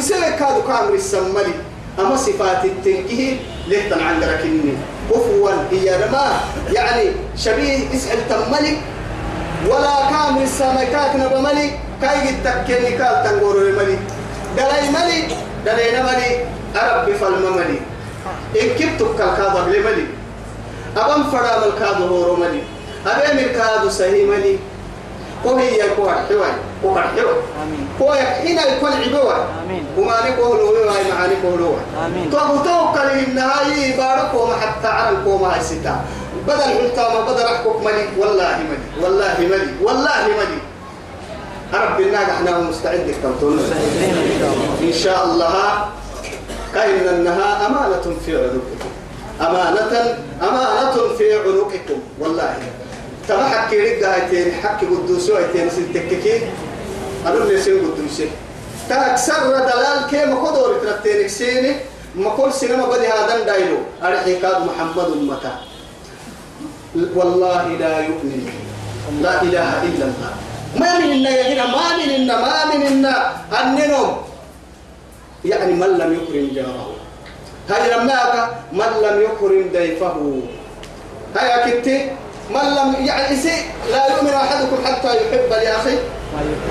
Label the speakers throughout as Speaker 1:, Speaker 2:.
Speaker 1: يسوي كادو كامر السملي أما صفات التنكيه لهتن عن ركني. كفوا هي ما يعني شبيه اسأل تملك ولا كامل السمكات نبملك كاي التكيني كال تنقور الملك دلي ملك دلي نملك أرب فالمملك إن كنت كالكاظم لملك أبم فرام الكاظم هو ملك أبم الكاظم سهي ملك وهي يكون حوان وقر حوان. هو هنا يكون عبوا وما نقول له هاي معاني قولوا تو توكل النهاية بارك وما حتى على القوم هاي ستا بدل حلتا بدل أحكم ملي والله ملي والله ملي والله ملي رب الناس إحنا مستعد كتبتون إن شاء الله كأن أنها أمانة في عنقكم. أمانة أمانة في عنقكم. والله تما حكي رجع هيتين حكي قدوسو هيتين سنتككي اللي سين قدوسي. تأكسر دلال كي ما قدور ترتين سيني ما كل سينما بدي هذا دايلو. أرحي كاد محمد متى والله لا يؤمن. لا إله إلا الله. ما من إنا يهنا ما من إنا ما من إنا. أننهم يعني من لم يكرم جاره. هاي لما من لم يكرم ضيفه. هاي كتي من لم يعني لا يؤمن أحدكم حتى يحب لأخيه.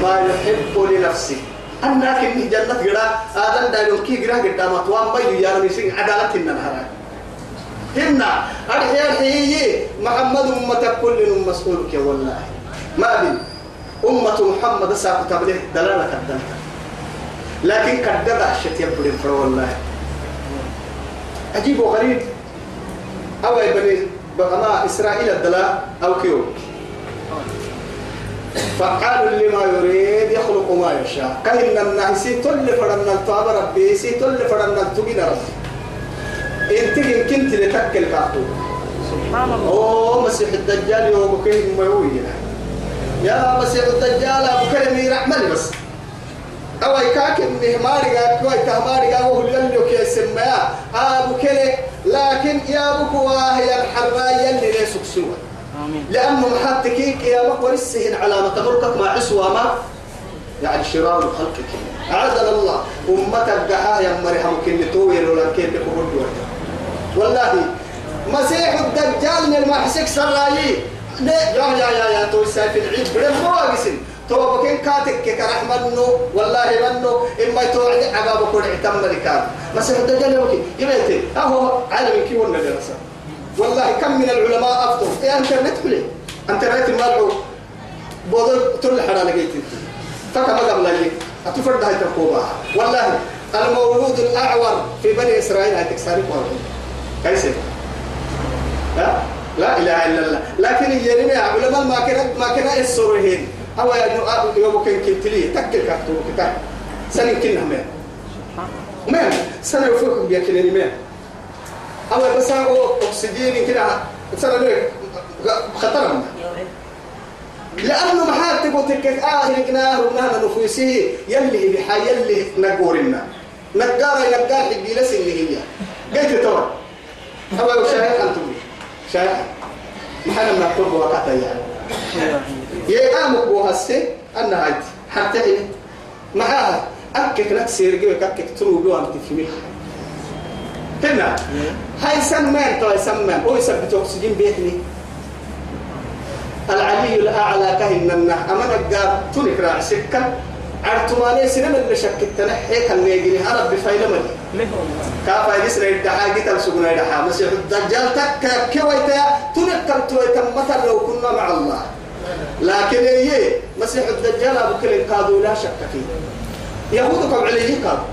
Speaker 1: ما يحب لنفسه. أنا كني جنة جرا آدم دايلون كي جرا قدام أتوام بيو يا رمي سين عدالة النهار هنا أرحي أرحي محمد أمة كل مسؤول كي والله. ما بين أمة محمد ساق تبليه دلالة كدنا لكن كدنا شت يبلين فرو والله. عجيب وغريب أو بني بقما إسرائيل الدلاء أو كيو. فعال لما يريد يخلق ما يشاء. كهن الناس تل فرنا الطاب ربي سي تل فرنا التقين ربي إنت كنت لتكل كاتو
Speaker 2: سبحان الله.
Speaker 1: اوه مسيح الدجال يوم كيف ما يوي يا مسيح الدجال أبو كلمي رحمني بس. أو يكاك إنه مارجا كوي تهمارجا وهو اللي كي سميا أبو كله لكن يا أبو هي الحرباية اللي ليس سوى. لأنه محتكيك يا مقور السهن علامة ملكك مع عسوى ما؟ يعني شرار خلقك. أعاذنا الله. أمتك قحاه يا مريم كن تويل ولا كن تقول والله مسيح الدجال من المحسك سرايي لا يا يا يا يا تو سايف العيد. بدل مو واقسم تو بكين كاتك كرحمن نو والله منو إما توعد عباب كل اعتم ركاب مسيح الدجال يوكي يبيتي أهو عالم كي درسه والله كم من العلماء أفضل. يا انترنت بلي انترنت مالعو بودل تل حنا لقيت. فكما قبل لي؟ أتفرد هاي تقوبة والله المولود الأعور في بني إسرائيل هاي تكساري كيف؟ لا إله إلا الله. لكن يرمي علماء ما كنا ما كنا أو يوم كان كتلي تكل كتو كتاب. سنين كنا مين مين سنة يفوق بيكلني مين أو بس هو أكسجين كده. سنة خطر لأنه ما حد تقول تكك آخر كناه ونحن نفوسه. يلي بحي يلي نقورنا. نقارة نقار حقي لس اللي هي. قلت توا هو شايح أنتم شايح ما حنا ما نقول وقتها يعني. يا قامك بوهسه أنا هاي حتى هنا. معاها. أكك لك سيرجي أكك تروبي وأنت في هنا. هاي سمان تو سمان هو يثبت أكسجين بيتني. العلي الأعلى كهن النح أما نقار تنك راع سكة. عرتماني سينما اللي شكت تنحي كان يجري هرب بفايلة مدي. كافا يسرع الدحاء قتل سقنا الدحاء مسيح الدجال تك كويتا تنك تويتا. مثلا لو كنا مع الله. لكن هي مسيح الدجال أبو كل قادوا لا شك فيه. يهود كم عليه قادوا.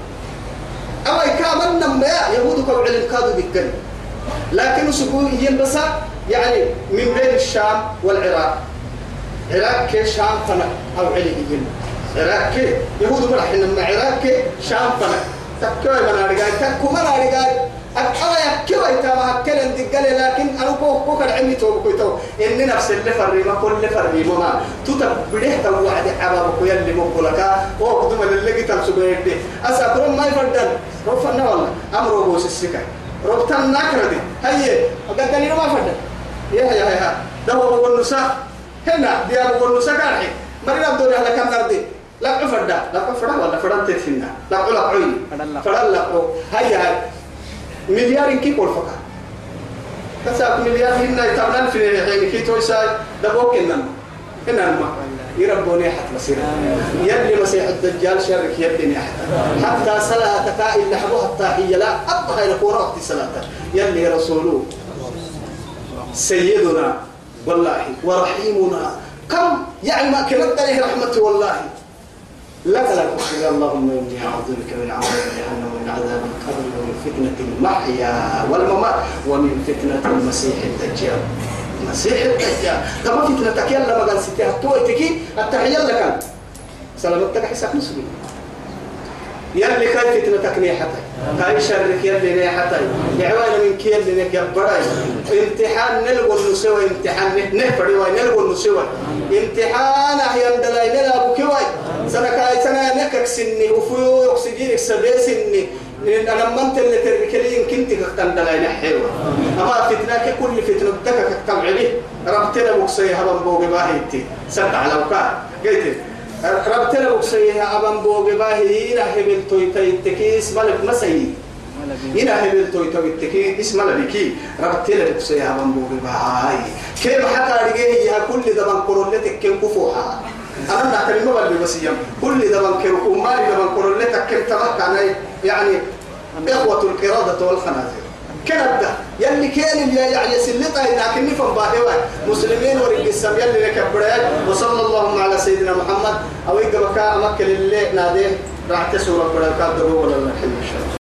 Speaker 1: أو كامن نما يهود كم عليه قادوا بالكلمة لكن سكون يلبس يعني من بين الشام والعراق. عراق كي شام فنأ أو عليه يجن عراق كي يهود مرح إنما عراق كي شام فنأ. تكوي من أرجع تكو من أرجع يكوا يتما هكذا دقل لكن أنا كو كو كان عمي تو إن نفس اللي فري ما كل فري ما تتبديه توعد عبابك يلي مقولك اللي جيت تمسك دي أسافرون ما يفردن. رفنا والله أمره بوس السكة ربطان ناكرة دي. هي قد قال ما فرد يا يا يا ده هو بقول نساء هنا. دي أبو بقول نساء كارحي مرينا بدوري على كم نردي لا عفردا لا عفردا ولا فرنت فينا لا علا عين فرد لا هيا هاي. مليار كي قول فكا كسا مليار هنا يتعمل في حين كي تويسا دبوك إنما إنما يربوني حتى مسير يلي مسيح الدجال شرك يلي حتى حتى صلاتك إلا حبوها التاحية لا. أبقى إلى قرى وقت صلاة. يلي رسوله. سيدنا. والله. ورحيمنا. كم يعني ما كلمت عليه رحمته والله. لك لا تخشى اللهم إني أعوذ بك من عذاب جهنم ومن عذاب القبر ومن فتنة المحيا والممات ومن فتنة المسيح الدجال. المسيح الدجال. كما فتنتك يلا ما قال ستي تويتكي التحيه لك. سلامتك حسك مسلم يلي كاي فتنتك نيحتك. كاي شرك يلي نيحتك. يعوان من كي نيك يبراي امتحان نلقوا النسوى امتحان واي نلقوا النسوى امتحان أحيان دلاي نلا بكواي سنة كاي سنة نكك سني وفيو يقصدين سبي سني أنا ما أنت اللي تركلين كنت كتن دلاي نحيوة أما فتنة كل فتنة تك كتم عليه ربتنا بقصي هبن بوغ باهيتي. سد على وكا قلت ربتنا بقصيها أبن بوغ باهي إلى هبل تويتي تكيس ملك مسيي إلى هبل تويتي تكيس اسم لبكي ربتنا بقصيها أبن بوغ باهي كيف حتى رجيه كل دبن قرولتك كم كفوها أنا نعتبر ما بدي بس يوم كل دبن كم ومالي دبن قرولتك كم تمكن يعني إخوة القرادة والخنازير. كندا يلي كان اللي يعني سلطة لكن نفهم باهوا مسلمين ورجال السم يلي نكبرين وصلى الله على سيدنا محمد. أو يقبل كا أمكن اللي نادين. راح ربنا كاد ولا لا حل